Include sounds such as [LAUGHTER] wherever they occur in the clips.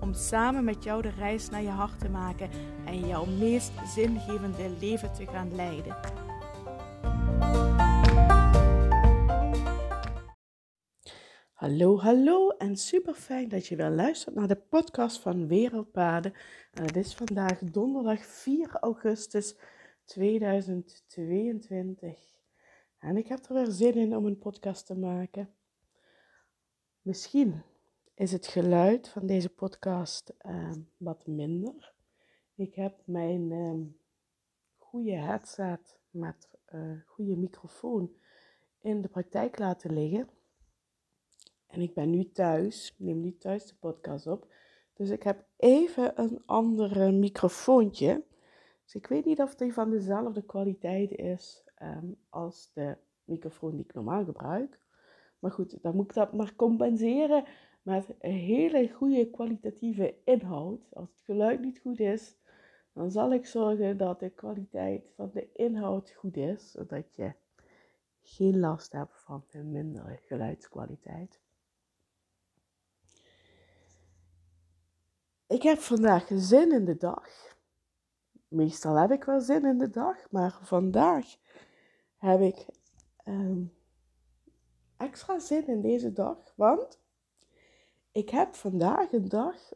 Om samen met jou de reis naar je hart te maken en jouw meest zingevende leven te gaan leiden. Hallo, hallo en super fijn dat je weer luistert naar de podcast van Wereldpaden. En het is vandaag donderdag 4 augustus 2022. En ik heb er weer zin in om een podcast te maken. Misschien is het geluid van deze podcast uh, wat minder. Ik heb mijn uh, goede headset met uh, goede microfoon in de praktijk laten liggen. En ik ben nu thuis, neem nu thuis de podcast op. Dus ik heb even een andere microfoontje. Dus ik weet niet of die van dezelfde kwaliteit is um, als de microfoon die ik normaal gebruik. Maar goed, dan moet ik dat maar compenseren met hele goede kwalitatieve inhoud. Als het geluid niet goed is, dan zal ik zorgen dat de kwaliteit van de inhoud goed is, zodat je geen last hebt van een mindere geluidskwaliteit. Ik heb vandaag zin in de dag. Meestal heb ik wel zin in de dag, maar vandaag heb ik um, extra zin in deze dag, want ik heb vandaag een dag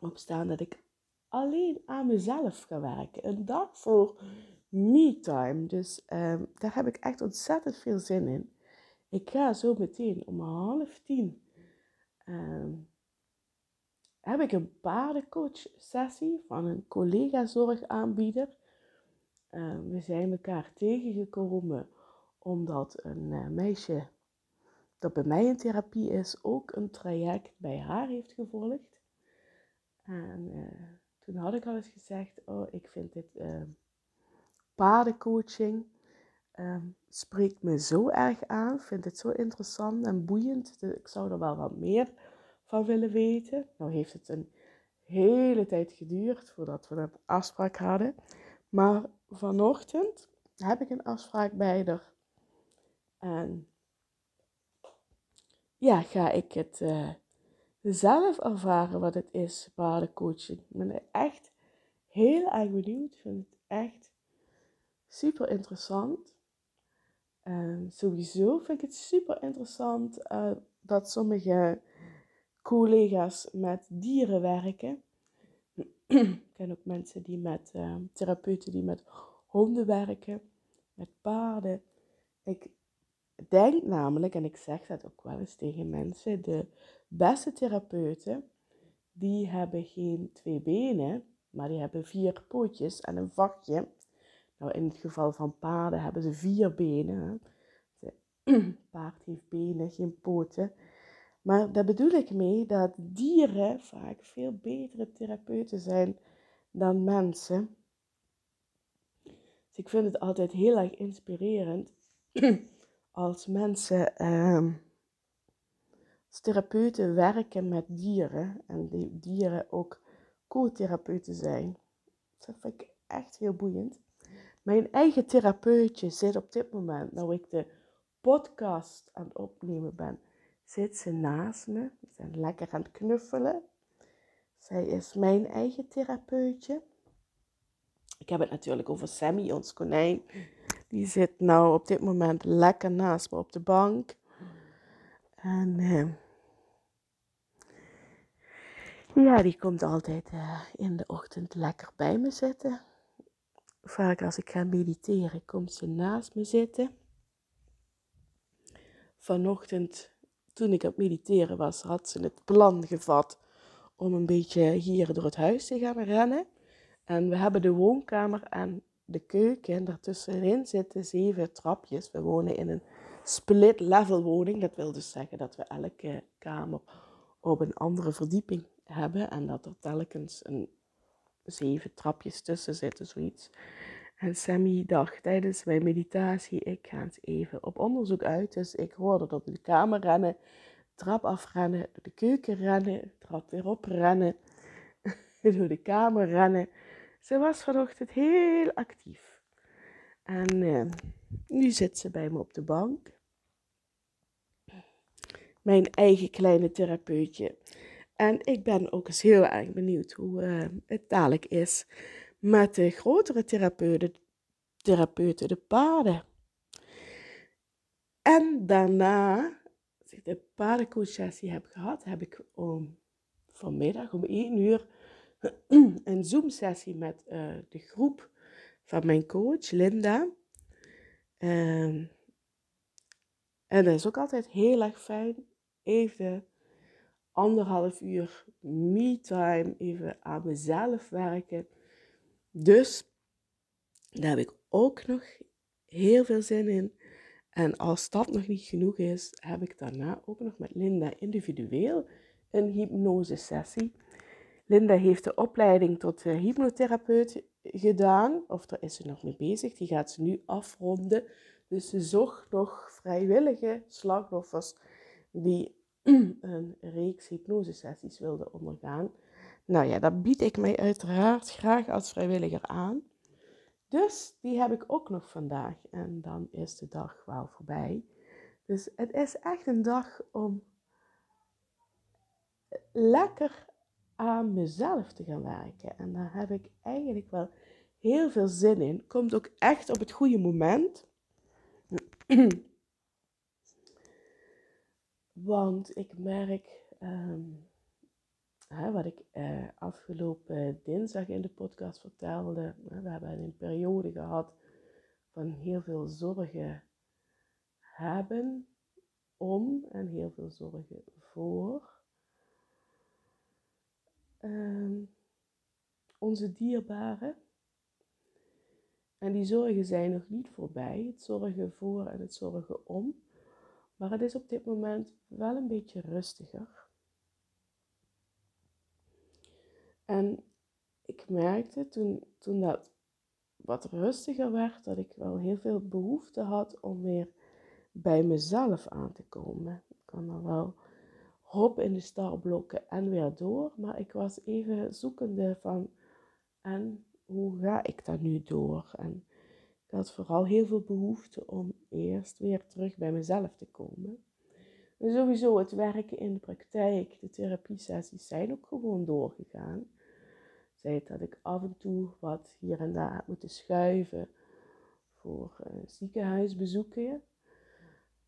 opstaan dat ik alleen aan mezelf ga werken. Een dag voor me-time. Dus um, daar heb ik echt ontzettend veel zin in. Ik ga zo meteen om half tien um, heb ik een paardencoach sessie van een collega zorgaanbieder. Uh, we zijn elkaar tegengekomen omdat een uh, meisje dat bij mij in therapie is, ook een traject bij haar heeft gevolgd. En uh, toen had ik al eens gezegd, oh, ik vind dit uh, paardencoaching um, spreekt me zo erg aan, vind het zo interessant en boeiend. Dus ik zou er wel wat meer van willen weten. Nou heeft het een hele tijd geduurd voordat we een afspraak hadden. Maar vanochtend heb ik een afspraak bij haar. En ja, ga ik het uh, zelf ervaren wat het is, paardencoaching. Ik ben echt heel erg benieuwd. Ik vind het echt super interessant. Sowieso vind ik het super interessant uh, dat sommige collega's met dieren werken. ik ken ook mensen die met uh, therapeuten die met honden werken, met paarden. Ik denk namelijk, en ik zeg dat ook wel eens tegen mensen, de beste therapeuten, die hebben geen twee benen, maar die hebben vier pootjes en een vakje. Nou, in het geval van paarden hebben ze vier benen. [CLEARS THROAT] Paard heeft benen, geen poten. Maar daar bedoel ik mee dat dieren vaak veel betere therapeuten zijn dan mensen. Dus ik vind het altijd heel erg inspirerend [CLEARS THROAT] als mensen um, als therapeuten werken met dieren en die dieren ook co-therapeuten zijn. Dat vind ik echt heel boeiend. Mijn eigen therapeutje zit op dit moment, nou ik de podcast aan het opnemen ben, zit ze naast me. We zijn lekker aan het knuffelen. Zij is mijn eigen therapeutje. Ik heb het natuurlijk over Sammy, ons konijn. Die zit nou op dit moment lekker naast me op de bank. En uh, ja, die komt altijd uh, in de ochtend lekker bij me zitten. Vaak als ik ga mediteren, komt ze naast me zitten. Vanochtend toen ik aan het mediteren was, had ze het plan gevat om een beetje hier door het huis te gaan rennen. En we hebben de woonkamer en de keuken. En daartussenin zitten zeven trapjes. We wonen in een split level woning. Dat wil dus zeggen dat we elke kamer op een andere verdieping hebben. En dat er telkens een zeven trapjes tussen zitten, zoiets. En Sammy dacht tijdens mijn meditatie, ik ga eens even op onderzoek uit. Dus ik hoorde door de kamer rennen, trap afrennen, de keuken rennen, trap weer op rennen, [LAUGHS] door de kamer rennen. Ze was vanochtend heel actief. En uh, nu zit ze bij me op de bank. Mijn eigen kleine therapeutje. En ik ben ook eens heel erg benieuwd hoe uh, het dadelijk is met de grotere therapeuten, therapeuten de paarden. En daarna, als ik de paardencoach-sessie heb gehad, heb ik om vanmiddag om 1 uur [CLEARS THROAT] een Zoom-sessie met uh, de groep van mijn coach, Linda. Um, en dat is ook altijd heel erg fijn. Even anderhalf uur me-time, even aan mezelf werken. Dus daar heb ik ook nog heel veel zin in. En als dat nog niet genoeg is, heb ik daarna ook nog met Linda individueel een hypnose sessie. Linda heeft de opleiding tot hypnotherapeut gedaan, of daar is ze nog mee bezig. Die gaat ze nu afronden. Dus ze zocht nog vrijwillige slachtoffers die [CLEARS THROAT] een reeks hypnosesessies wilden ondergaan. Nou ja, dat bied ik mij uiteraard graag als vrijwilliger aan. Dus die heb ik ook nog vandaag. En dan is de dag wel voorbij. Dus het is echt een dag om lekker aan mezelf te gaan werken. En daar heb ik eigenlijk wel heel veel zin in. Komt ook echt op het goede moment. [CLEARS THROAT] Want ik merk, ehm, hè, wat ik uh, afgelopen dinsdag in de podcast vertelde, we hebben een periode gehad van heel veel zorgen hebben om en heel veel zorgen voor. Um, onze dierbaren. En die zorgen zijn nog niet voorbij, het zorgen voor en het zorgen om. Maar het is op dit moment wel een beetje rustiger. En ik merkte toen, toen dat wat rustiger werd, dat ik wel heel veel behoefte had om weer bij mezelf aan te komen. Ik kan dan wel hop in de startblokken en weer door, maar ik was even zoekende van en hoe ga ik daar nu door? En ik had vooral heel veel behoefte om eerst weer terug bij mezelf te komen. En sowieso het werken in de praktijk, de therapiesessies zijn ook gewoon doorgegaan. Zij dat ik af en toe wat hier en daar heb moeten schuiven voor uh, ziekenhuisbezoeken,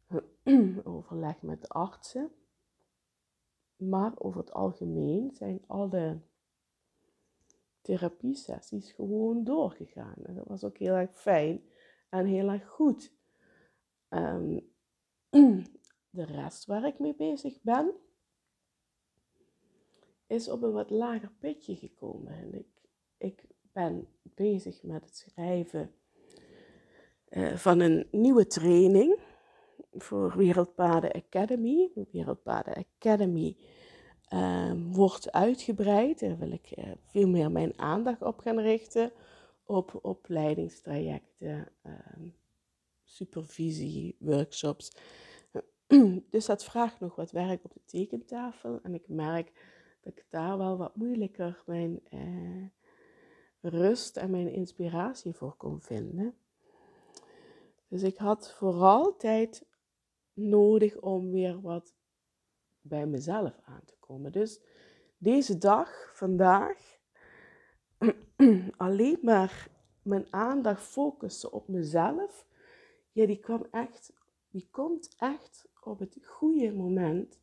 [CLEARS THROAT] overleg met de artsen. Maar over het algemeen zijn alle therapiesessies gewoon doorgegaan. En dat was ook heel erg fijn en heel erg goed. Um, [CLEARS THROAT] de rest waar ik mee bezig ben, is op een wat lager pitje gekomen. En ik, ik ben bezig met het schrijven uh, van een nieuwe training voor Wereldpaden Academy. Wereldpaden Academy Ehm, wordt uitgebreid. Daar wil ik uh, veel meer mijn aandacht op gaan richten. Op opleidingstrajecten, uh, supervisie, workshops. [CLEARS THROAT] dus dat vraagt nog wat werk op de tekentafel. En ik merk dat ik daar wel wat moeilijker mijn uh, rust en mijn inspiratie voor kon vinden. Dus ik had vooral tijd nodig om weer wat bij mezelf aan te komen. Dus deze dag, vandaag, [CLEARS THROAT] alleen maar mijn aandacht focussen op mezelf, ja, die kwam echt, die komt echt op het goede moment.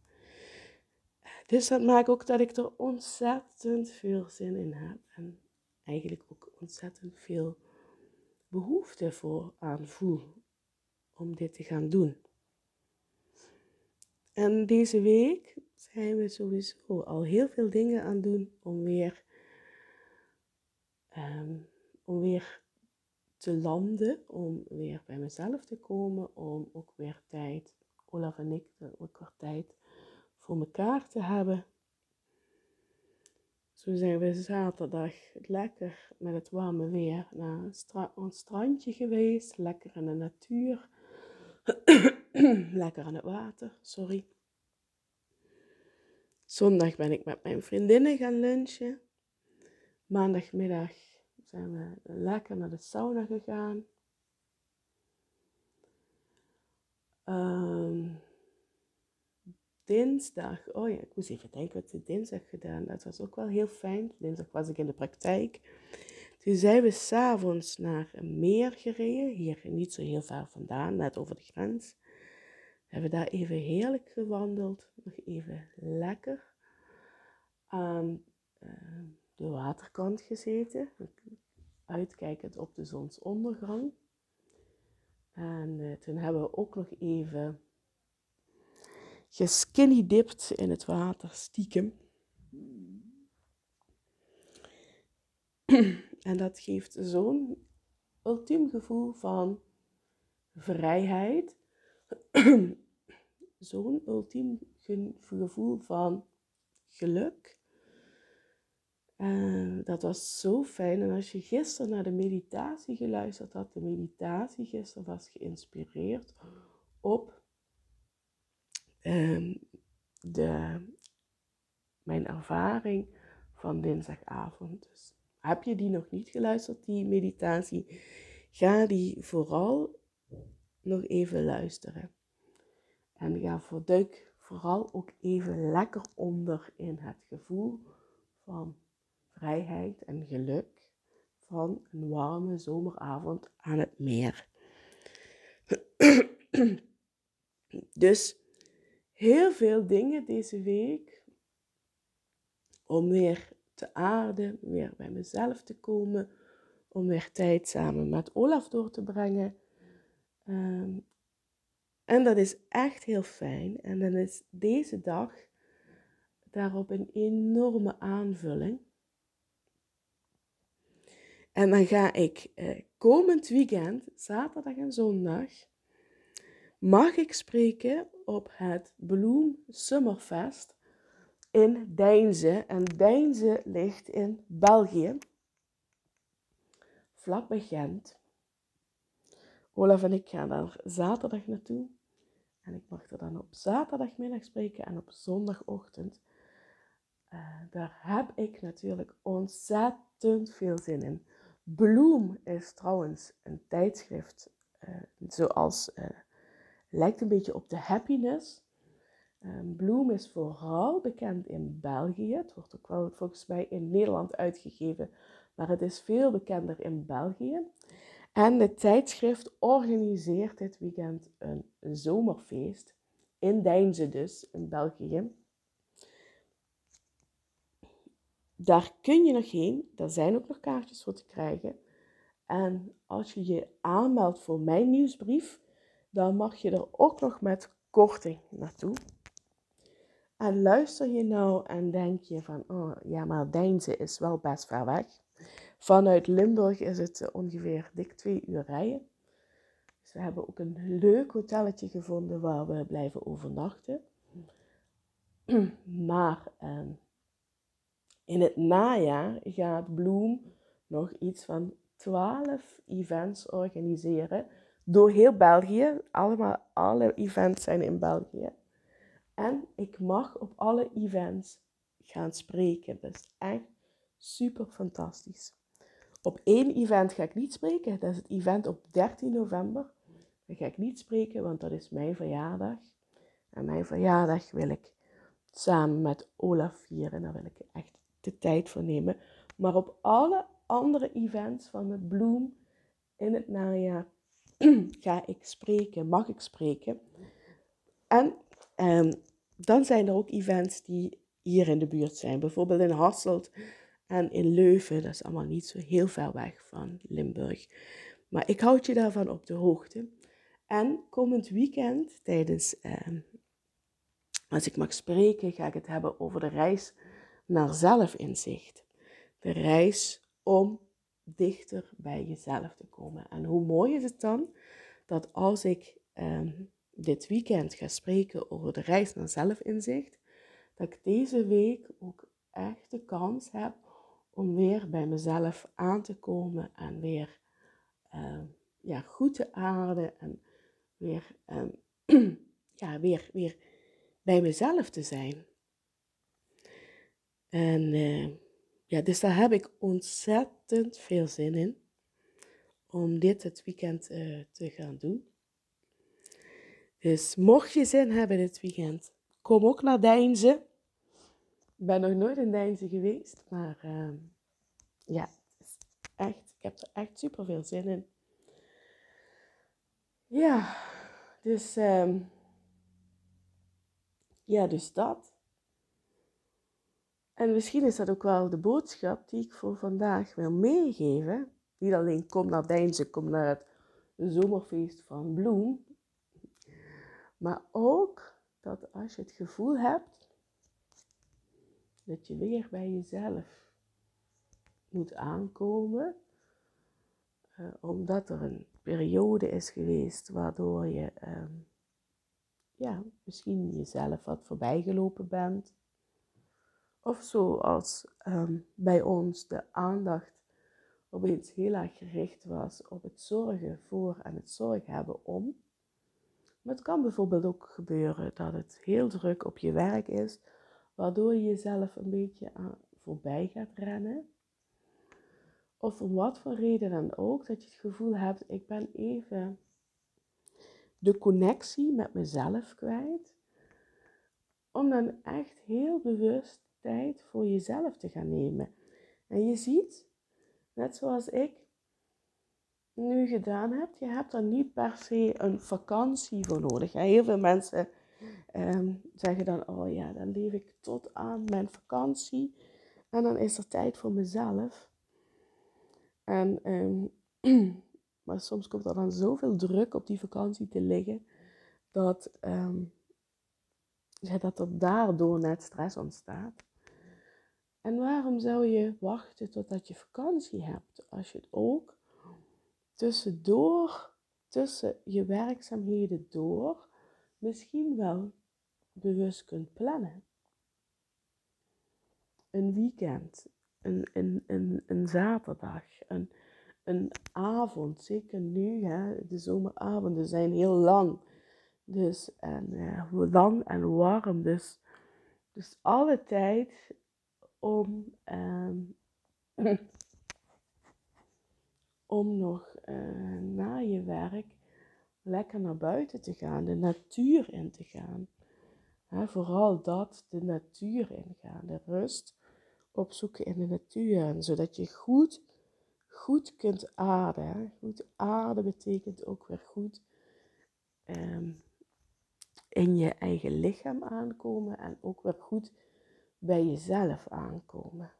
Dus dat maakt ook dat ik er ontzettend veel zin in heb en eigenlijk ook ontzettend veel behoefte voor aan voel om dit te gaan doen. En deze week zijn we sowieso al heel veel dingen aan doen om weer, um, om weer te landen, om weer bij mezelf te komen, om ook weer tijd, Olaf en ik, ook weer tijd voor elkaar te hebben. Zo zijn we zaterdag lekker met het warme weer naar een strandje geweest. Lekker in de natuur. [CLEARS THROAT] [CLEARS THROAT] lekker aan het water, sorry. Zondag ben ik met mijn vriendinnen gaan lunchen. Maandagmiddag zijn we lekker naar de sauna gegaan. Um, dinsdag, oh ja, ik moest even denken wat ik dinsdag gedaan. Dat was ook wel heel fijn. Dinsdag was ik in de praktijk. Toen zijn we s'avonds naar een meer gereden, hier niet zo heel ver vandaan, net over de grens. Hebben daar even heerlijk gewandeld, nog even lekker aan ehm, de waterkant gezeten, uitkijkend op de zonsondergang. En uh, toen hebben we ook nog even geskinny dipt in het water, stiekem. [CLEARS THROAT] En dat geeft zo'n ultiem gevoel van vrijheid. [CLEARS THROAT] zo'n ultiem gevoel van geluk. En dat was zo fijn. En als je gisteren naar de meditatie geluisterd had, de meditatie gisteren was geïnspireerd op um, de, mijn ervaring van dinsdagavond. Dus heb je die nog niet geluisterd, die meditatie? Ga die vooral nog even luisteren. En ga voor vooral ook even lekker onder in het gevoel van vrijheid en geluk van een warme zomeravond aan het meer. [CLEARS THROAT] Dus heel veel dingen deze week om weer te aarden, weer bij mezelf te komen, om weer tijd samen met Olaf door te brengen. Ehm, en dat is echt heel fijn. En dan is deze dag daarop een enorme aanvulling. En dan ga ik eh, komend weekend, zaterdag en zondag, mag ik spreken op het Bloem Summerfest in Deinze. En Deinze ligt in België, vlakbij Gent. Olaf en ik gaan daar zaterdag naartoe. En ik mag er dan op zaterdagmiddag spreken en op zondagochtend. Uh, daar heb ik natuurlijk ontzettend veel zin in. Bloem is trouwens een tijdschrift uh, zoals uh, lijkt een beetje op de Happiness. Um, Bloem is vooral bekend in België. Het wordt ook wel volgens mij in Nederland uitgegeven, maar het is veel bekender in België. En de tijdschrift organiseert dit weekend een zomerfeest in Deinze dus, in België. Daar kun je nog heen. Er zijn ook nog kaartjes voor te krijgen. En als je je aanmeldt voor mijn nieuwsbrief, dan mag je er ook nog met korting naartoe. En luister je nou en denk je van, oh ja, maar Deinze is wel best ver weg. Vanuit Limburg is het ongeveer dik twee uur rijden. Dus we hebben ook een leuk hotelletje gevonden waar we blijven overnachten. [CLEARS THROAT] Maar eh, in het najaar gaat Bloem nog iets van 12 events organiseren door heel België. Allemaal, alle events zijn in België. En ik mag op alle events gaan spreken. Dat is echt super fantastisch. Op één event ga ik niet spreken. Dat is het event op 13 november. Dan ga ik niet spreken, want dat is mijn verjaardag. En mijn verjaardag wil ik samen met Olaf vieren. Daar wil ik echt de tijd voor nemen. Maar op alle andere events van de Bloem in het najaar [CLEARS THROAT] ga ik spreken, mag ik spreken. En um, dan zijn er ook events die hier in de buurt zijn. Bijvoorbeeld in Hasselt en in Leuven. Dat is allemaal niet zo heel ver weg van Limburg. Maar ik houd je daarvan op de hoogte. En komend weekend, tijdens, ehm, als ik mag spreken, ga ik het hebben over de reis naar zelfinzicht. De reis om dichter bij jezelf te komen. En hoe mooi is het dan dat als ik ehm, dit weekend ga spreken over de reis naar zelfinzicht, dat ik deze week ook echt de kans heb om weer bij mezelf aan te komen en weer ehm, ja, goed te aarden en weer, ehm, [CLEARS THROAT] ja, weer, weer bij mezelf te zijn. En uh, ja, dus daar heb ik ontzettend veel zin in om dit het weekend uh, te gaan doen. Dus mocht je zin hebben dit weekend, kom ook naar Deinzen. Ben nog nooit in Deinzen geweest, maar uh, ja, echt, ik heb er echt super veel zin in. Ja, dus, um, ja, dus dat. En misschien is dat ook wel de boodschap die ik voor vandaag wil meegeven. Niet alleen kom naar Deinzen, kom naar het zomerfeest van Bloem. Maar ook dat als je het gevoel hebt dat je weer bij jezelf moet aankomen, uh, omdat er een periode is geweest waardoor je uh, ja, misschien jezelf wat voorbijgelopen bent. Of zoals um, bij ons de aandacht opeens heel erg gericht was op het zorgen voor en het zorgen hebben om. Maar het kan bijvoorbeeld ook gebeuren dat het heel druk op je werk is, waardoor je jezelf een beetje aan, voorbij gaat rennen. Of om wat voor reden dan ook, dat je het gevoel hebt, ik ben even de connectie met mezelf kwijt. Om dan echt heel bewust tijd voor jezelf te gaan nemen. En je ziet, net zoals ik nu gedaan heb, je hebt er niet per se een vakantie voor nodig. Heel veel mensen ehm, zeggen dan, oh ja, dan leef ik tot aan mijn vakantie. En dan is er tijd voor mezelf. En, ehm, [CLEARS THROAT] maar soms komt er dan zoveel druk op die vakantie te liggen, dat, um, dat er daardoor net stress ontstaat. En waarom zou je wachten totdat je vakantie hebt, als je het ook tussendoor, tussen je werkzaamheden door, misschien wel bewust kunt plannen? Een weekend, een, een, een, een zaterdag, een, een avond. Zeker nu, hè, de zomeravonden zijn heel lang. Dus en, lang en warm. Dus, dus alle tijd om, um, [LAUGHS] om nog uh, na je werk lekker naar buiten te gaan, de natuur in te gaan. vooral dat, de natuur ingaan, de rust opzoeken in de natuur. En zodat je goed, goed kunt aarden. Goed aarden betekent ook weer goed um, in je eigen lichaam aankomen en ook weer goed bij jezelf aankomen.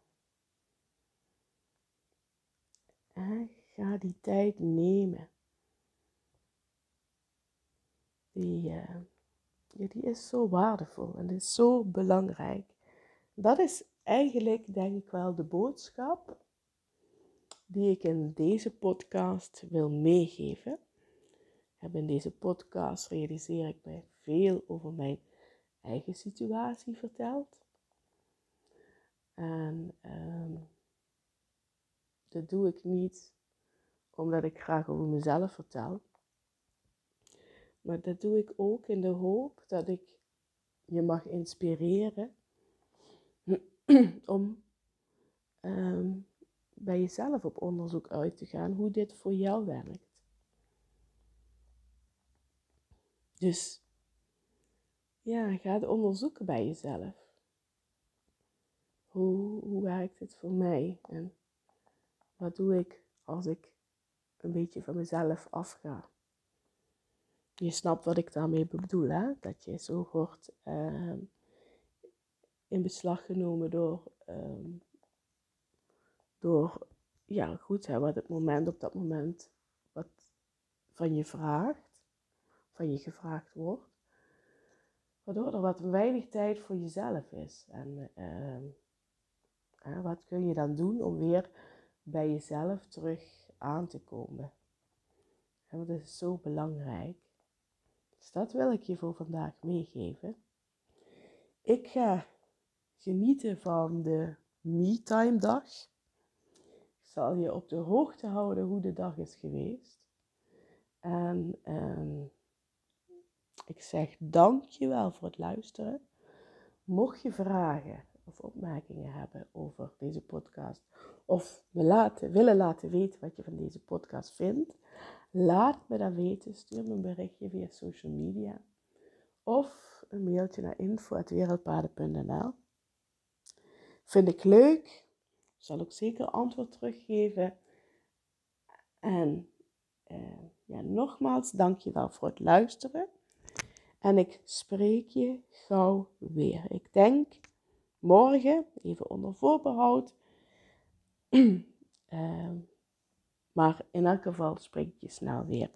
En ga die tijd nemen. Die, uh, die is zo waardevol en is zo belangrijk. Dat is eigenlijk denk ik wel de boodschap die ik in deze podcast wil meegeven. In deze podcast realiseer ik mij veel over mijn eigen situatie verteld. En ehm, dat doe ik niet omdat ik graag over mezelf vertel. Maar dat doe ik ook in de hoop dat ik je mag inspireren om ehm, bij jezelf op onderzoek uit te gaan hoe dit voor jou werkt. Dus ja, ga het onderzoeken bij jezelf. Hoe, hoe werkt het voor mij? En wat doe ik als ik een beetje van mezelf afga? Je snapt wat ik daarmee bedoel, hè? Dat je zo wordt uh, in beslag genomen door, ehm, door ja, goed, hè, wat het moment op dat moment wat van je vraagt, van je gevraagd wordt. Waardoor er wat weinig tijd voor jezelf is. En uh, wat kun je dan doen om weer bij jezelf terug aan te komen? dat is zo belangrijk. Dus dat wil ik je voor vandaag meegeven. Ik ga genieten van de me-time dag. Ik zal je op de hoogte houden hoe de dag is geweest. En ehm, ik zeg dankjewel voor het luisteren. Mocht je vragen of opmerkingen hebben over deze podcast, of me laten, willen laten weten wat je van deze podcast vindt, laat me dat weten. Stuur me een berichtje via social media of een mailtje naar info.wereldpaden.nl. Vind ik leuk, zal ik zeker antwoord teruggeven. En uh, ja, nogmaals, dankjewel voor het luisteren. En ik spreek je gauw weer. Ik denk morgen, even onder voorbehoud. uh, [CLEARS THROAT] maar in elk geval spreek ik je snel weer.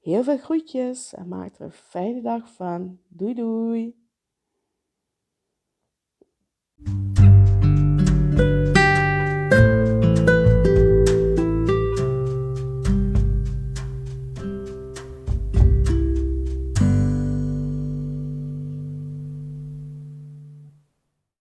Heel veel groetjes en maak er een fijne dag van. Doei doei.